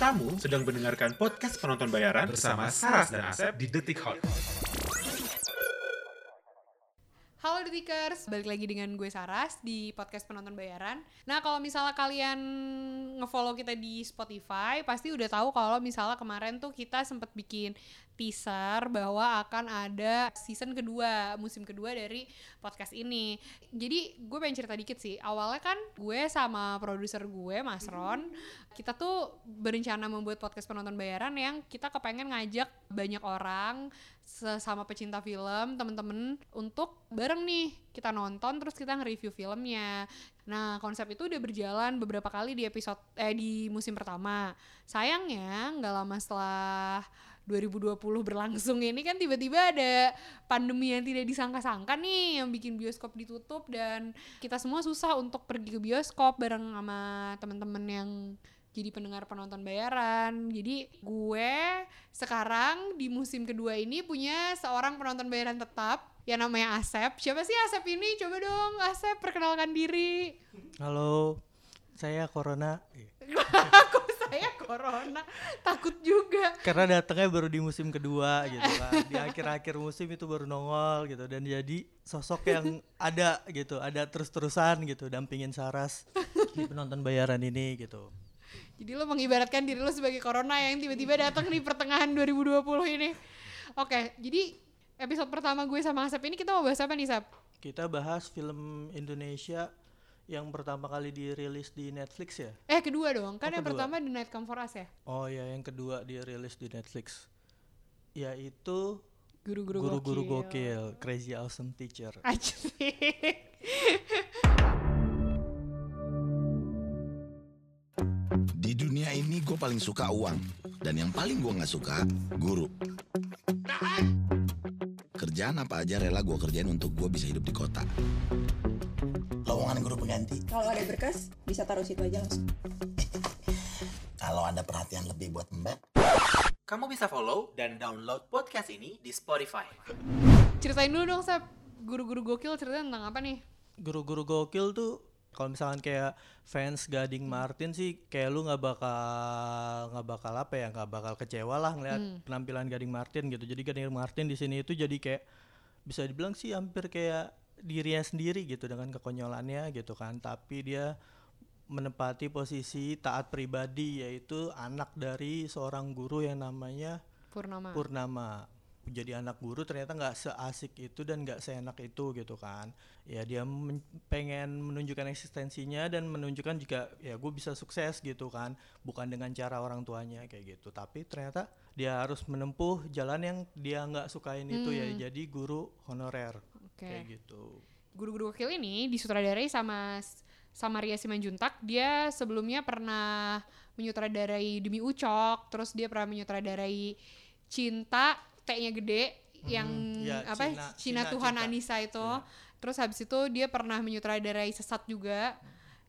Kamu sedang mendengarkan podcast penonton bayaran bersama Saras dan Asep di Detik Hot. Halo Detikers, balik lagi dengan gue Saras di podcast penonton bayaran. Nah kalau misalnya kalian ngefollow kita di Spotify, pasti udah tahu kalau misalnya kemarin tuh kita sempat bikin teaser bahwa akan ada season kedua, musim kedua dari podcast ini. Jadi gue pengen cerita dikit sih. Awalnya kan gue sama produser gue, Mas Ron, kita tuh berencana membuat podcast penonton bayaran yang kita kepengen ngajak banyak orang sesama pecinta film, temen-temen untuk bareng nih kita nonton terus kita nge-review filmnya. Nah, konsep itu udah berjalan beberapa kali di episode eh di musim pertama. Sayangnya nggak lama setelah 2020 berlangsung ini kan tiba-tiba ada pandemi yang tidak disangka-sangka nih yang bikin bioskop ditutup dan kita semua susah untuk pergi ke bioskop bareng sama teman-teman yang jadi pendengar penonton bayaran. Jadi gue sekarang di musim kedua ini punya seorang penonton bayaran tetap yang namanya Asep. Siapa sih Asep ini? Coba dong Asep perkenalkan diri. Halo, saya Corona. Kok saya corona? Takut juga. Karena datangnya baru di musim kedua gitu kan. Di akhir-akhir musim itu baru nongol gitu dan jadi sosok yang ada gitu, ada terus-terusan gitu dampingin Saras di penonton bayaran ini gitu. Jadi lo mengibaratkan diri lo sebagai corona yang tiba-tiba datang di pertengahan 2020 ini. Oke, jadi episode pertama gue sama Asep ini kita mau bahas apa nih, Sap? Kita bahas film Indonesia yang pertama kali dirilis di Netflix ya. Eh, kedua dong. Kan Oh, yang kedua. pertama The Night Come For Us ya? Oh ya, yang kedua dirilis di Netflix. Yaitu Guru-guru Guru-guru gokil. Gokil, Crazy Awesome Teacher. Asik. ini gue paling suka uang Dan yang paling gue gak suka Guru Kerjaan apa aja rela gue kerjain untuk gue bisa hidup di kota lowongan guru pengganti Kalau ada berkas, bisa taruh situ aja langsung. kalau ada perhatian lebih buat mbak Kamu bisa follow dan download podcast ini di Spotify. Ceritain dulu dong, Sap. Guru-guru gokil ceritain tentang apa nih? guru-guru gokil tuh kalau misalkan kayak fans Gading Martin sih kayak lu nggak bakal nggak bakal apa ya nggak bakal kecewa lah ngeliat penampilan Gading Martin gitu. Jadi Gading Martin di sini itu jadi kayak bisa dibilang sih hampir kayak dirinya sendiri gitu dengan kekonyolannya gitu kan. Tapi dia menempati posisi taat pribadi yaitu anak dari seorang guru yang namanya Purnama. Purnama jadi anak guru ternyata nggak seasik itu dan nggak seenak itu gitu kan. Ya dia men- pengen menunjukkan eksistensinya dan menunjukkan juga ya gue bisa sukses gitu kan. Bukan dengan cara orang tuanya kayak gitu. Tapi ternyata dia harus menempuh jalan yang dia nggak sukain itu ya jadi guru honorer Oke. kayak gitu. Guru-guru gokil ini disutradarai sama sama Ria Simanjuntak. Dia sebelumnya pernah menyutradarai Demi Ucok, terus dia pernah menyutradarai Cinta T-nya gede yang Ya, apa Cina- Cina, Cina Tuhan Cinta. Anissa itu. Terus habis itu dia pernah menyutradarai Sesat juga.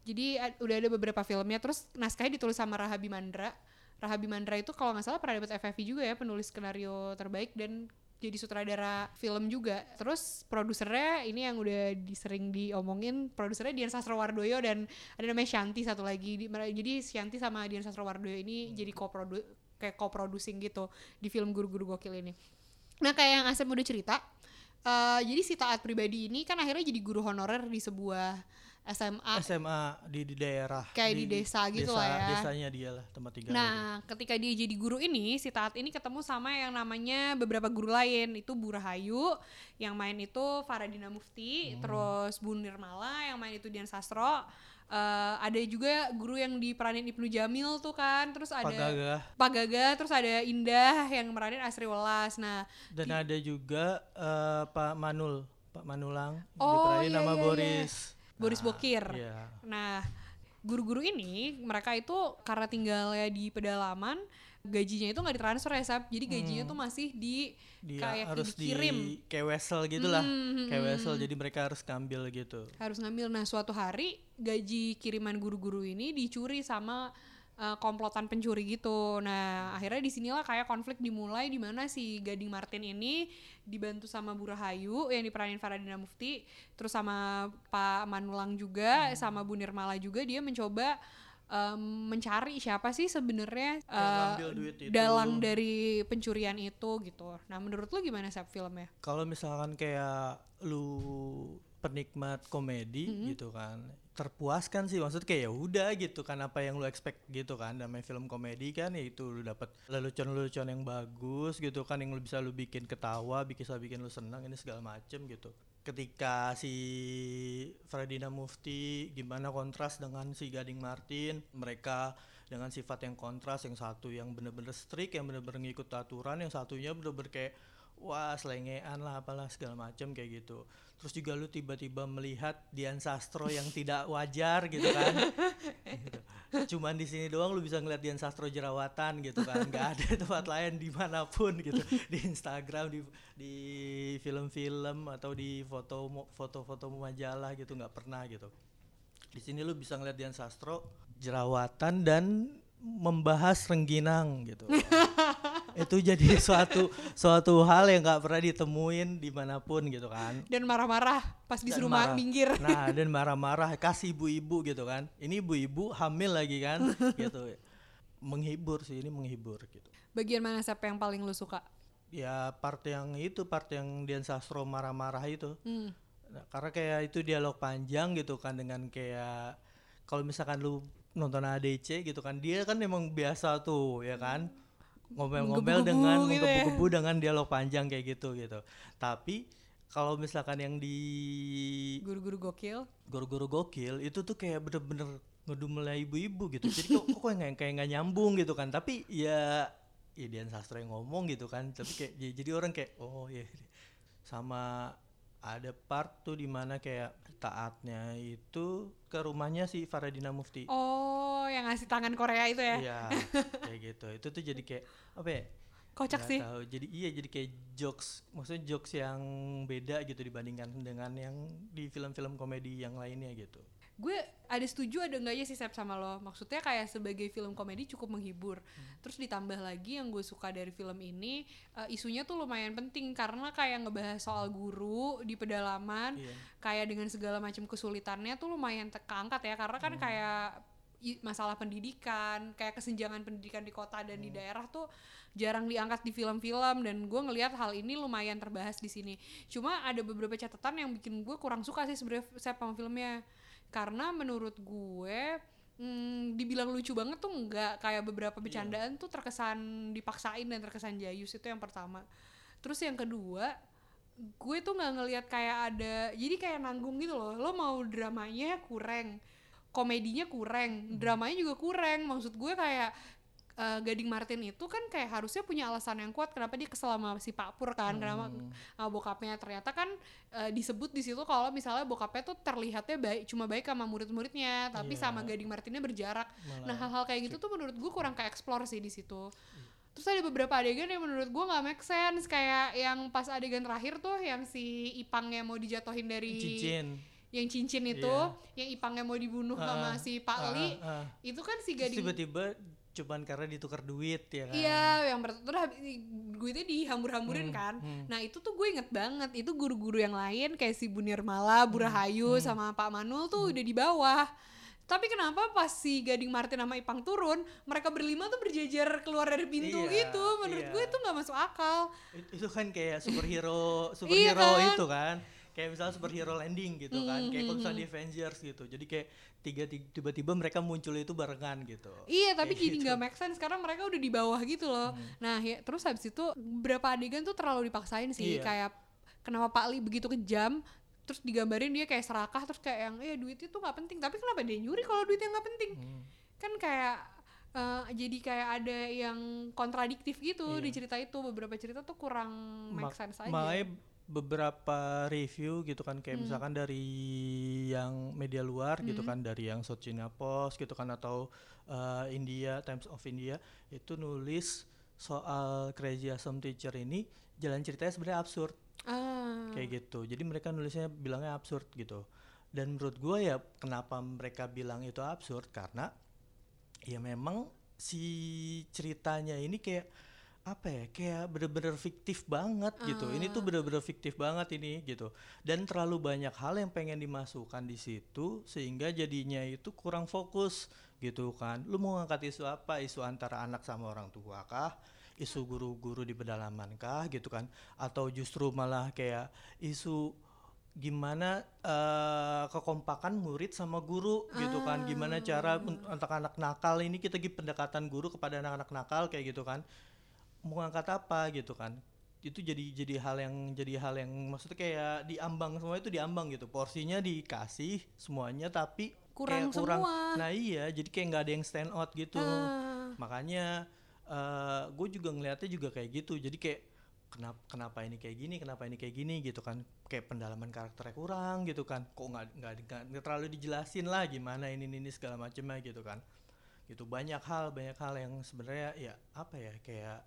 Jadi udah ada beberapa filmnya. Terus naskahnya ditulis sama Rahabi Mandra. Rahabi Mandra itu kalau nggak salah pernah dapat FFI juga ya penulis skenario terbaik dan jadi sutradara film juga. Terus produsernya ini yang udah di- sering diomongin, produsernya Dian Sastrowardoyo dan ada namanya Shanti satu lagi. Jadi Shanti sama Dian Sastrowardoyo ini jadi co-produ kayak co-producing gitu di film Guru-Guru Gokil ini. Nah kayak yang Asep udah cerita, eh, jadi si taat pribadi ini kan akhirnya jadi guru honorer di sebuah SMA. SMA di, di daerah Kayak di desa gitu lah ya. desanya dia lah tempat tinggal Nah, ketika dia jadi guru ini, si Taat ini ketemu sama yang namanya beberapa guru lain. Itu Bu Rahayu, yang main itu Faradina Mufti, terus Bu Nirmala, yang main itu Dian Sastro. Eh, ada juga guru yang diperanin Ibnu Jamil tuh kan, terus ada Pak Gagah Pak Gaga, terus ada Indah yang meranin Asri Welas. Nah, Dan ada juga eh, Pak Manul, Pak Manulang Oh, diperanin iya, nama iya, iya. Boris. Nah, Bokir. Iya. Nah, guru-guru ini mereka itu karena tinggalnya di pedalaman, gajinya itu nggak ditransfer ya, Sab. Jadi gajinya tuh masih di Dia kayak harus dikirim. di kayak wesel gitu lah. Hmm, Kayak wesel jadi mereka harus ngambil gitu. harus ngambil. Nah, suatu hari gaji kiriman guru-guru ini dicuri sama uh, komplotan pencuri gitu. Nah, akhirnya di sinilah kayak konflik dimulai di mana si Gading Martin ini dibantu sama Bu Rahayu yang diperanin Faradina Mufti, terus sama Pak Manulang juga, sama Bu Nirmala juga dia mencoba em, mencari siapa sih sebenarnya eh, itu. dalang dari pencurian itu gitu. Nah menurut lu gimana sih filmnya? Kalau misalkan kayak lu penikmat komedi Mm-hmm. gitu kan, terpuaskan sih maksud kayak ya udah gitu kan apa yang lu expect gitu kan namanya film komedi kan ya itu lu dapat lelucon-lelucon yang bagus gitu kan yang lu bisa lu bikin ketawa, bisa bikin lu senang ini segala macem gitu. Ketika si Fredina Mufti gimana kontras dengan si Gading Martin, mereka dengan sifat yang kontras yang satu yang bener-bener strict yang bener-bener ngikut aturan yang satunya bener-bener kayak wah selengean lah apalah segala macam kayak gitu. Terus juga lu tiba-tiba melihat Dian Sastro yang tidak wajar gitu kan? Gitu. cuman di sini doang lu bisa ngeliat Dian Sastro jerawatan gitu kan? Nggak ada tempat lain di mana pun gitu. Di Instagram di di film-film atau di foto foto-foto majalah gitu. Nggak pernah gitu. Di sini lu bisa ngeliat Dian Sastro jerawatan dan membahas rengginang gitu itu jadi suatu suatu hal yang nggak pernah ditemuin di mana pun gitu kan Dan marah-marah pas disuruh ma- marah. minggir. nah dan marah-marah kasih ibu-ibu gitu kan ini ibu-ibu hamil lagi kan gitu menghibur sih ini menghibur gitu Bagian mana siapa yang paling lu suka? ya part yang itu part yang Dian Sastro marah-marah itu Hmm. Nah, karena kayak itu dialog panjang gitu kan dengan kayak kalau misalkan lu nonton ADC gitu kan dia kan emang biasa tuh ya kan ngomel-ngomel dengan gitu ya. menggebu-gebu dengan dialog panjang kayak gitu gitu tapi kalau misalkan yang di Guru-guru gokil. guru-guru gokil itu tuh kayak bener-bener ngedumelnya ibu-ibu gitu jadi kok kok kayak kayak nggak nyambung gitu kan tapi ya ya Dian Sastro yang ngomong gitu kan tapi kayak ya- jadi orang kayak oh ya sama ada part tuh di mana kayak taatnya itu ke rumahnya si Faradina Mufti Oh, yang ngasih tangan Korea itu ya? iya kayak gitu itu tuh jadi kayak apa ya Kocak Nggak sih. tahu. jadi iya jadi kayak jokes maksudnya jokes yang beda gitu dibandingkan dengan yang di film-film komedi yang lainnya gitu Gue ada setuju ada enggaknya sih Sep sama lo. Maksudnya kayak sebagai film komedi cukup menghibur. Terus ditambah lagi yang gue suka dari film ini eh, isunya tuh lumayan penting karena kayak ngebahas soal guru di pedalaman. Iya. Kayak dengan segala macam kesulitannya tuh lumayan te- keangkat ya karena kan kayak i- masalah pendidikan, kayak kesenjangan pendidikan di kota dan di daerah tuh jarang diangkat di film-film dan gue ngelihat hal ini lumayan terbahas di sini. Cuma ada beberapa catatan yang bikin gue kurang suka sih sebenarnya saya sama filmnya karena menurut gue hmm, dibilang lucu banget tuh enggak kayak beberapa bercandaan tuh terkesan dipaksain dan terkesan jayus itu yang pertama. Terus yang kedua gue tuh nggak ngelihat kayak ada jadi kayak nanggung gitu loh. Lo mau dramanya kurang komedinya kurang dramanya juga kurang. Maksud gue kayak eh, Gading Martin itu kan kayak harusnya punya alasan yang kuat kenapa dia kesel sama si Pak Pur kan kenapa sama bokapnya ternyata kan eh, disebut di situ kalau misalnya bokapnya tuh terlihatnya baik cuma baik sama murid-muridnya tapi Iya. sama Gading Martinnya berjarak Malah nah hal-hal kayak gitu tuh menurut gue kurang ke explore sih di situ Terus ada beberapa adegan yang menurut gue nggak make sense kayak yang pas adegan terakhir tuh yang si Ipangnya mau dijatuhin dari cincin yang cincin itu, Iya. yang Ipangnya mau dibunuh Ah, sama si Pak ah, Li, ah, ah. itu kan si gading tiba-tiba cuman karena ditukar duit ya kan Iya, yang habis- duitnya dihambur-hamburin Hmm, kan. hmm. Nah itu tuh gue inget banget, itu guru-guru yang lain kayak si Bu Nirmala, Bu Hmm, Rahayu, sama Pak Manul tuh udah di bawah. Tapi kenapa pas si Gading Martin sama Ipang turun, mereka berlima tuh berjejer keluar dari pintu Iya, gitu. Menurut iya. gue itu nggak masuk akal. It- itu kan kayak superhero Iya superhero kan? itu kan kayak misalnya superhero landing gitu kan kayak kalau Hmm, misalnya di Avengers gitu jadi kayak tiga ti- tiba-tiba mereka muncul itu barengan gitu Iya, tapi Kayak jadi gitu. Hmm. nggak make sense karena mereka udah di bawah gitu loh. Nah, ya, terus habis itu beberapa adegan tuh terlalu dipaksain sih, Iya. kayak kenapa Pak Li begitu kejam, terus digambarin dia kayak serakah, terus kayak yang, eh duit itu nggak penting. Tapi kenapa dia nyuri kalau duitnya nggak penting? Hmm. Kan kayak eh, jadi kayak ada yang kontradiktif gitu Iya. di cerita itu. Beberapa cerita tuh kurang make Mak- sense aja. makanya beberapa review gitu kan Hmm. kayak misalkan dari yang media luar gitu Hmm. kan dari yang South China Post gitu kan atau uh, India Times of India itu nulis soal Crazy Awesome Teacher ini jalan ceritanya sebenarnya absurd Ah. kayak gitu jadi mereka nulisnya bilangnya absurd gitu dan menurut gue ya kenapa mereka bilang itu absurd karena ya memang si ceritanya ini kayak apa ya kayak bener-bener fiktif banget gitu. Ini tuh bener-bener fiktif banget ini gitu. Dan terlalu banyak hal yang pengen dimasukkan di situ sehingga jadinya itu kurang fokus gitu kan. Lu mau ngangkat isu apa? Isu antara anak sama orang tua kah? Isu guru-guru di pedalaman kah? Gitu kan. Atau justru malah kayak isu gimana eh, kekompakan murid sama guru gitu kan. Gimana cara un- untuk anak nakal ini kita pendekatan guru kepada anak-anak nakal kayak gitu kan mau ngangkat apa gitu kan. Itu jadi jadi hal yang jadi hal yang maksudnya kayak diambang semua itu diambang gitu. Porsinya dikasih semuanya tapi Kurang kayak kurang. semua. nah iya jadi kayak nggak ada yang stand out gitu. Ah. makanya gue juga ngeliatnya juga kayak gitu. Jadi kayak kenapa kenapa ini kayak gini kenapa ini kayak gini gitu kan. Kayak pendalaman karakternya kurang gitu kan. Kok nggak nggak nggak- nggak terlalu dijelasin lah gimana ini ini, ini segala macamnya gitu kan. Gitu. Banyak hal banyak hal yang sebenarnya ya apa ya kayak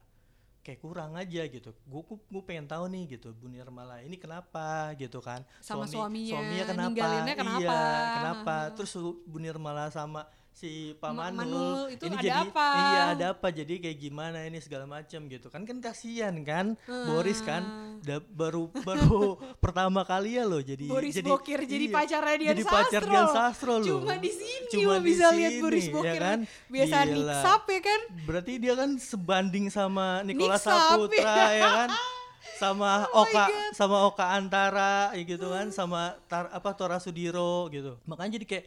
kayak kurang aja gitu. Gue gue pengen tahu nih gitu Bu Nirmala ini kenapa gitu kan? Sama suaminya, suaminya kenapa? ninggalinnya kenapa? iya kenapa? Terus Bu Nirmala sama si Pak Ma- Manul, Manul, itu ini ada jadi apa? iya ada apa jadi kayak gimana ini segala macam gitu kan kan kasihan kan Boris kan da- baru baru pertama kali ya loh jadi Boris jadi Bokir jadi iya, pacarnya Dian jadi pacar Sastro. Dian Sastro loh Cuma di sini Cuma di bisa lihat Boris ya Bokir. kan? Biasa Gila. niksap ya kan? berarti dia kan sebanding sama Nikola Saputra ya kan sama Oh Oka sama Oka Antara ya gitu kan sama tar, apa Tora Sudiro gitu makanya jadi kayak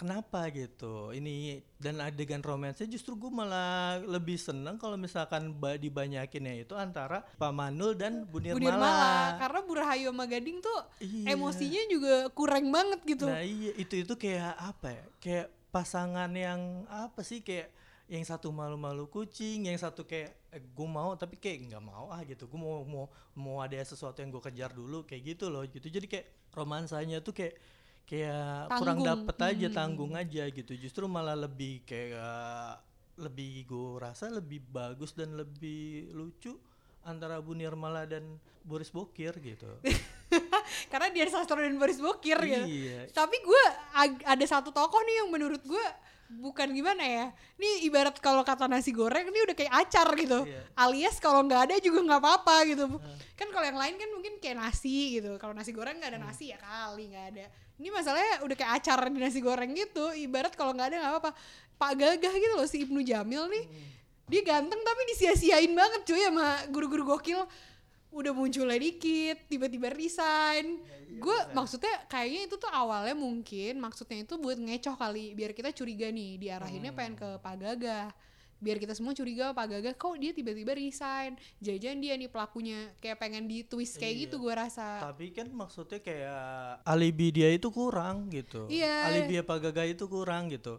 kenapa gitu ini dan adegan romansnya justru gue malah lebih seneng kalau misalkan ba- dibanyakinnya itu antara Pak Manul dan Bu Bu Nirmala, Nirmala. Karena Bu Rahayu sama Gading tuh Iya. emosinya juga kurang banget gitu. Nah iya itu itu kayak apa ya? Kayak pasangan yang apa sih kayak yang satu malu-malu kucing, yang satu kayak eh, gue mau tapi kayak nggak mau ah gitu. Gue mau mau mau ada sesuatu yang gue kejar dulu kayak gitu loh gitu. Jadi kayak romansanya tuh kayak kayak kurang Tanggung. dapet aja Hmm. tanggung aja gitu. Justru malah lebih kayak lebih gue rasa lebih bagus dan lebih lucu antara Bu Nirmala dan Boris Bokir gitu. Karena Dian Sastro dan Boris Bokir gitu. Iya. Tapi gue ada satu tokoh nih yang menurut gue bukan gimana ya. Ini ibarat kalau kata nasi goreng ini udah kayak acar gitu. Iya. Alias kalau nggak ada juga nggak apa-apa gitu. Kan kalau yang lain kan mungkin kayak nasi gitu. Kalau nasi goreng nggak ada nasi ya kali nggak ada. Ini masalahnya udah kayak acar di nasi goreng gitu. Ibarat kalau nggak ada nggak apa-apa. Pak Gagah gitu loh si Ibnu Jamil nih. Dia ganteng tapi disia-siain banget cuy sama guru-guru gokil udah munculnya dikit, tiba-tiba resign. Gue maksudnya kayaknya itu tuh awalnya mungkin maksudnya itu buat ngecoh kali, biar kita curiga nih diarahinnya pengen ke Pak Gagah. Biar kita semua curiga Pak Gagah kok dia tiba-tiba resign. Jajan dia nih pelakunya kayak pengen di twist kayak gitu gue rasa. Tapi kan maksudnya kayak alibi dia itu kurang gitu. Iya. Alibi Pak Gaga itu kurang gitu.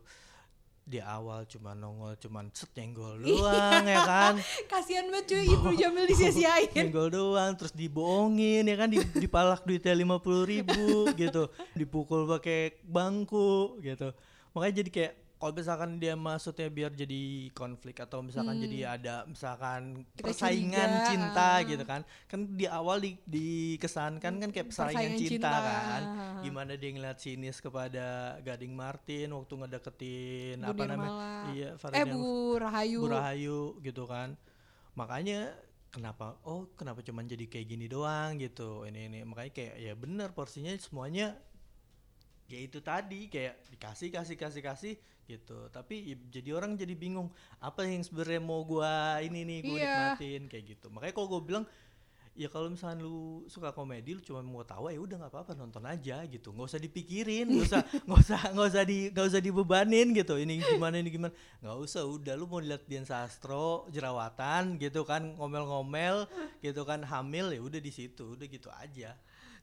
Di awal cuma nongol cuman set nyenggol doang ya kan. Kasihan banget cuy Ibnu Jamil disia-siain. nyenggol doang terus dibohongin ya kan di, dipalak duitnya lima puluh ribu gitu dipukul pakai bangku gitu makanya jadi kayak kalau misalkan dia maksudnya biar jadi konflik atau misalkan jadi ada misalkan Hmm. Kita persaingan curiga, cinta gitu kan kan di awal di, dikesankan kan kayak persaingan Persaingan cinta, cinta, kan. gimana dia ngeliat sinis kepada Gading Martin waktu ngedeketin Bu apa namanya iya Eh Farida Bu Rahayu. Bu Rahayu gitu kan. Makanya kenapa oh kenapa cuman jadi kayak gini doang gitu ini ini. Makanya kayak ya bener porsinya semuanya ya itu tadi kayak dikasih kasih kasih kasih gitu. Tapi ya jadi orang jadi bingung apa yang sebenarnya mau gua ini nih gua Iya. nikmatin kayak gitu. Makanya kalau gua bilang ya kalau misalnya lu suka komedi lu cuma mau tahu ya udah nggak apa-apa nonton aja gitu. Nggak usah dipikirin nggak usah nggak usah nggak usah di nggak usah dibebanin gitu. Ini gimana ini gimana. Nggak usah udah lu mau lihat Dian Sastro jerawatan gitu kan ngomel-ngomel gitu kan hamil ya udah di situ udah gitu aja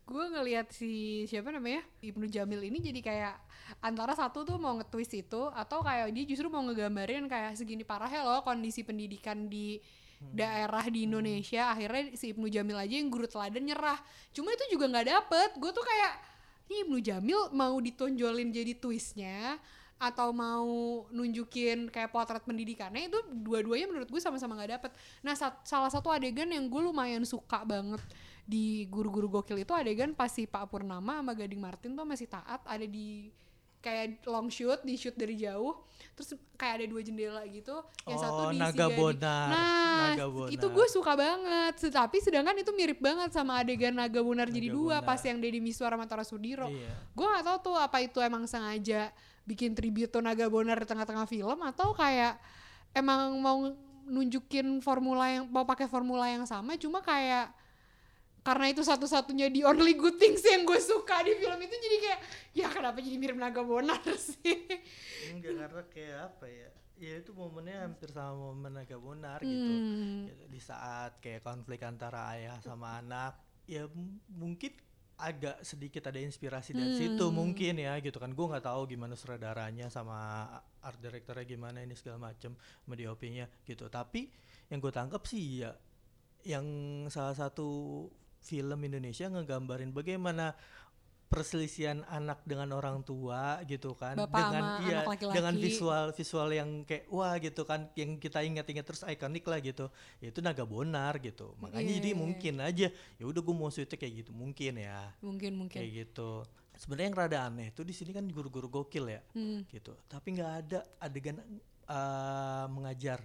gue ngelihat si siapa namanya Ibnu Jamil ini jadi kayak antara satu tuh mau nge-twist itu atau kayak dia justru mau ngegambarin kayak segini parahnya loh kondisi pendidikan di daerah di Indonesia. Akhirnya si Ibnu Jamil aja yang guru teladan nyerah. Cuma itu juga nggak dapet. Gue tuh kayak ini Ibnu Jamil mau ditonjolin jadi twistnya atau mau nunjukin kayak potret pendidikannya itu dua-duanya menurut gue sama-sama nggak dapet. Nah sat- salah satu adegan yang gue lumayan suka banget di guru-guru gokil itu adegan pas si Pak Purnama sama Gading Martin tuh masih taat ada di kayak long shoot di shoot dari jauh terus kayak ada dua jendela gitu yang satu Oh, di si Naga Bonar, nah Naga Bonar. itu gue suka banget tapi sedangkan itu mirip banget sama adegan Naga Bonar jadi Naga dua Bonar. pas yang Deddy Miswar sama Tora Sudiro Iya. gue gak tahu tuh apa itu emang sengaja bikin tribute to Naga Bonar di tengah-tengah film atau kayak emang mau nunjukin formula yang mau pakai formula yang sama cuma kayak karena itu satu-satunya di only good things yang gue suka di film itu jadi kayak ya kenapa jadi mirip Naga Bonar sih enggak karena kayak apa ya ya itu momennya hampir sama momen agak bonar gitu Hmm. Ya, di saat kayak konflik antara ayah sama anak ya mungkin agak sedikit ada inspirasi dari situ Hmm. mungkin ya gitu kan gue nggak tahu gimana sutradaranya sama art directornya gimana ini segala macem sama DOP-nya gitu tapi yang gue tangkap sih ya yang salah satu film Indonesia ngegambarin bagaimana perselisihan anak dengan orang tua gitu kan. Bapak dengan iya anak laki-laki. dengan visual visual yang kayak wah gitu kan yang kita ingat-ingat terus ikonik lah gitu. Ya itu naga bonar gitu. Makanya Iya, jadi iya, mungkin aja. Ya udah gue mau sweetnya kayak gitu. Mungkin ya. Mungkin mungkin. Kayak gitu. Sebenarnya yang rada aneh tuh di sini kan guru-guru gokil ya. Hmm. gitu. Tapi nggak ada adegan eh, mengajar.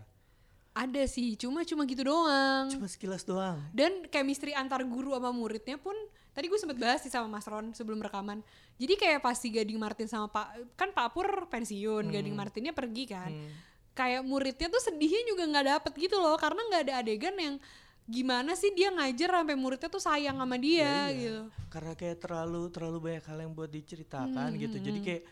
Ada sih. Cuma cuma gitu doang. Cuma sekilas doang. Dan chemistry antar guru sama muridnya pun tadi gue sempet bahas sih sama Mas Ron sebelum rekaman jadi kayak pas si Gading Martin sama Pak kan Pak Pur pensiun Gading Martinnya pergi kan Hmm. kayak muridnya tuh sedihnya juga nggak dapet gitu loh karena nggak ada adegan yang gimana sih dia ngajar sampai muridnya tuh sayang sama dia Ya, iya. gitu karena kayak terlalu terlalu banyak hal yang buat diceritakan Hmm, gitu hmm, jadi hmm. kayak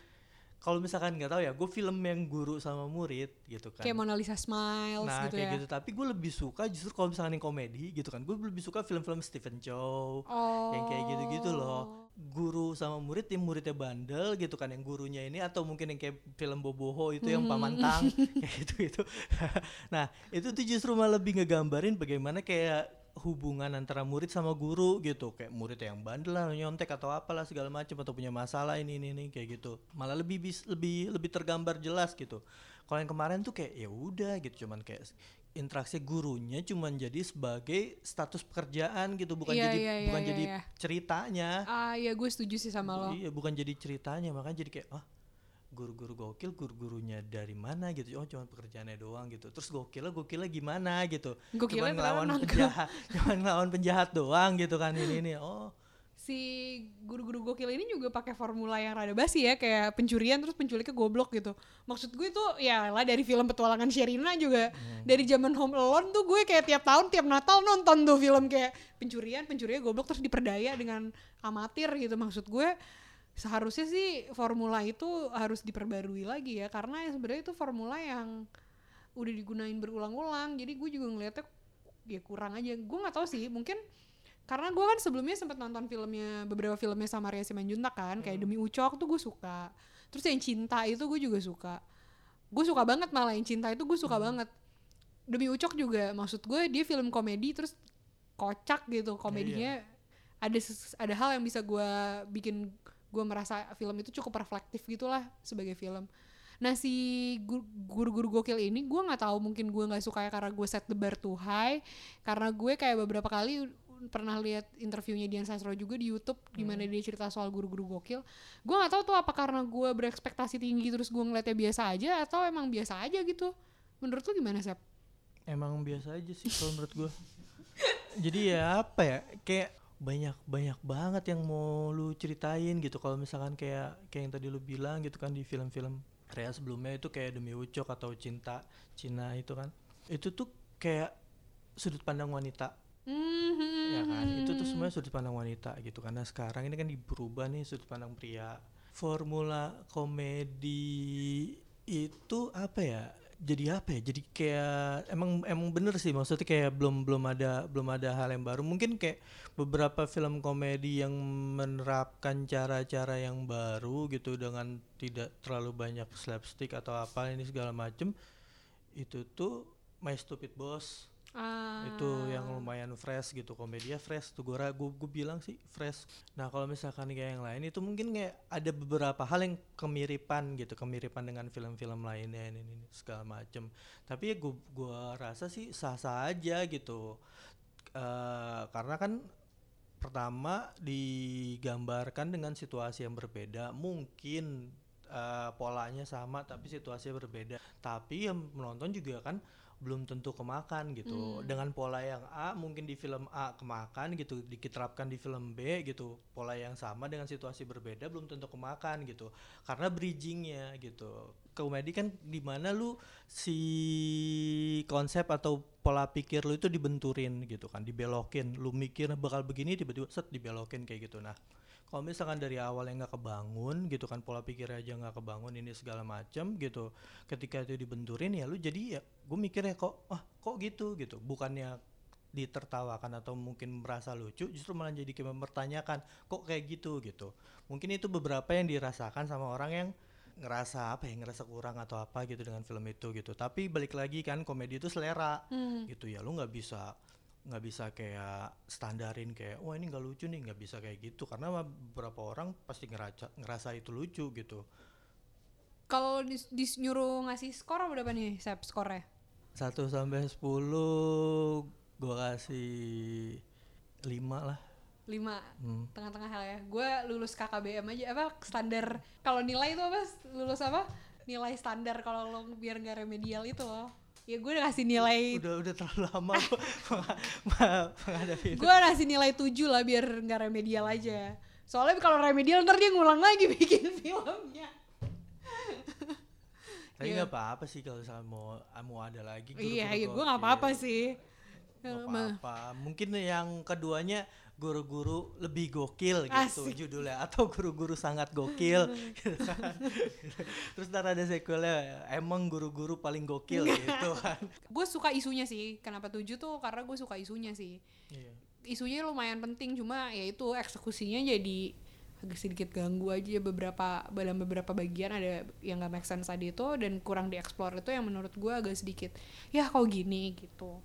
kalau misalkan nggak tahu ya gue film yang guru sama murid gitu kan. Kayak Mona Lisa Smiles nah gitu kayak ya? gitu. Tapi gue lebih suka justru kalau misalkan yang komedi gitu kan. Gue lebih suka film-film Stephen Chow oh yang kayak gitu-gitu loh. Guru sama murid yang muridnya bandel gitu kan. Yang gurunya ini atau mungkin yang kayak film Boboho itu yang Hmm. pamantang kayak gitu gitu nah itu tuh justru malah lebih ngegambarin bagaimana kayak hubungan antara murid sama guru gitu. Kayak murid yang bandel lah nyontek atau apalah segala macam atau punya masalah ini ini, ini kayak gitu. Malah lebih bis, lebih lebih tergambar jelas gitu. Kalau yang kemarin tuh kayak ya udah gitu cuman kayak interaksi gurunya cuman jadi sebagai status pekerjaan gitu bukan Iya, jadi iya, iya, bukan iya, jadi iya. ceritanya. Ah ya gue setuju sih sama lo. Iya bukan jadi ceritanya makanya jadi kayak ah guru-guru gokil guru-gurunya dari mana gitu oh cuma pekerjaannya doang gitu. Terus gokilnya gokilnya gimana gitu. Gokilnya cuman ngelawan penjahat cuman ngelawan penjahat doang gitu kan ini ini. Oh. Si guru-guru gokil ini juga pakai formula yang rada basi ya kayak pencurian terus penculiknya goblok gitu. Maksud gue tuh ya lah dari film petualangan Sherina juga. Dari zaman Home Alone tuh gue kayak tiap tahun tiap Natal nonton tuh film kayak pencurian pencurian goblok terus diperdaya dengan amatir gitu. Maksud gue seharusnya sih formula itu harus diperbarui lagi ya karena ya sebenarnya itu formula yang udah digunain berulang-ulang. Jadi gue juga ngeliatnya ya kurang aja. Gue nggak tahu sih mungkin karena gue kan sebelumnya sempat nonton filmnya beberapa filmnya sama Ria Simanjuntak kan kayak demi Ucok tuh gue suka. Terus yang cinta itu gue juga suka. Gue suka banget malah yang cinta itu gue suka banget. Demi Ucok juga maksud gue dia film komedi terus kocak gitu. Komedinya ada ses- ada hal yang bisa gue bikin gue merasa film itu cukup reflektif gitulah sebagai film. Nah si gu- guru-guru gokil ini gue nggak tahu mungkin gue nggak suka ya karena gue set the bar too high. Karena gue kayak beberapa kali pernah lihat interviewnya Dian Sastro juga di YouTube di mana dia cerita soal guru-guru gokil. Gue nggak tahu tuh apa karena gue berekspektasi tinggi terus gue ngeliatnya biasa aja atau emang biasa aja gitu. Menurut lu gimana Sep? emang biasa aja sih kalau menurut gue jadi ya apa ya kayak banyak banyak banget yang mau lu ceritain gitu. Kalau misalkan kayak kayak yang tadi lu bilang gitu kan di film-film Rea sebelumnya itu kayak demi Ucok atau cinta Cina itu kan. Itu tuh kayak sudut pandang wanita. Hmm, ya kan? Itu tuh semuanya sudut pandang wanita gitu karena sekarang ini kan berubah nih sudut pandang pria. Formula komedi itu apa ya jadi apa ya? Jadi kayak emang emang bener sih maksudnya kayak belum belum ada belum ada hal yang baru. Mungkin kayak beberapa film komedi yang menerapkan cara-cara yang baru gitu dengan tidak terlalu banyak slapstick atau apa ini segala macem itu tuh My Stupid Boss Ah. itu yang lumayan fresh gitu komedia fresh tuh gue gue bilang sih fresh. Nah kalau misalkan kayak yang lain itu mungkin kayak ada beberapa hal yang kemiripan gitu kemiripan dengan film-film lainnya ini, ini segala macem. Tapi ya gue rasa sih sah sah aja gitu. Eh karena kan pertama digambarkan dengan situasi yang berbeda mungkin eh, polanya sama tapi situasinya berbeda. Tapi yang menonton juga kan belum tentu kemakan gitu. Dengan pola yang A mungkin di film A kemakan gitu, diterapkan di film B gitu. Pola yang sama dengan situasi berbeda belum tentu kemakan gitu. Karena bridgingnya gitu. Komedi kan di mana lu si konsep atau pola pikir lu itu dibenturin gitu kan, dibelokin. Lu mikir bakal begini tiba-tiba set dibelokin kayak gitu. Nah, kalau misalkan dari awal yang nggak kebangun gitu kan pola pikir aja nggak kebangun ini segala macam gitu ketika itu dibenturin ya lu jadi ya gue mikirnya kok ah kok gitu? gitu. Bukannya ditertawakan atau mungkin merasa lucu justru malah jadi kayak mempertanyakan kok kayak gitu? gitu. Mungkin itu beberapa yang dirasakan sama orang yang ngerasa apa ya ngerasa kurang atau apa gitu dengan film itu gitu. Tapi balik lagi kan komedi itu selera gitu ya lu nggak bisa nggak bisa kayak standarin kayak wah ini nggak lucu nih nggak bisa kayak gitu karena beberapa orang pasti ngerasa ngerasa itu lucu gitu Kalau dis, dis- nyuruh ngasih skor berapa nih, Sep, skornya? 1 sampai 10 gua kasih 5 lah 5 Hmm. tengah-tengah hal ya. Gue lulus KKBM aja apa standar kalau nilai itu apa? Lulus apa? Nilai standar kalau lo biar nggak remedial itu loh. Ya gue udah kasih nilai udah udah terlalu lama menghadapi itu. gue kasih nilai 7 lah biar nggak remedial aja. Soalnya kalau remedial ntar dia ngulang lagi bikin filmnya. tapi Iya. nggak apa-apa sih kalau misalnya mau mau ada lagi iya, iya gue nggak apa-apa gokil. sih. Apa-apa. Mungkin yang keduanya guru-guru lebih gokil gitu Asik. judulnya atau guru-guru sangat gokil gitu kan. terus ntar ada sequelnya emang guru-guru paling gokil gitu kan. Gue suka isunya sih kenapa tujuh tuh karena gue suka isunya sih. Iya. isunya lumayan penting cuma ya itu eksekusinya jadi agak sedikit ganggu aja. Beberapa dalam beberapa bagian ada yang gak make sense tadi itu dan kurang dieksplor itu yang menurut gue agak sedikit ya kok gini? gitu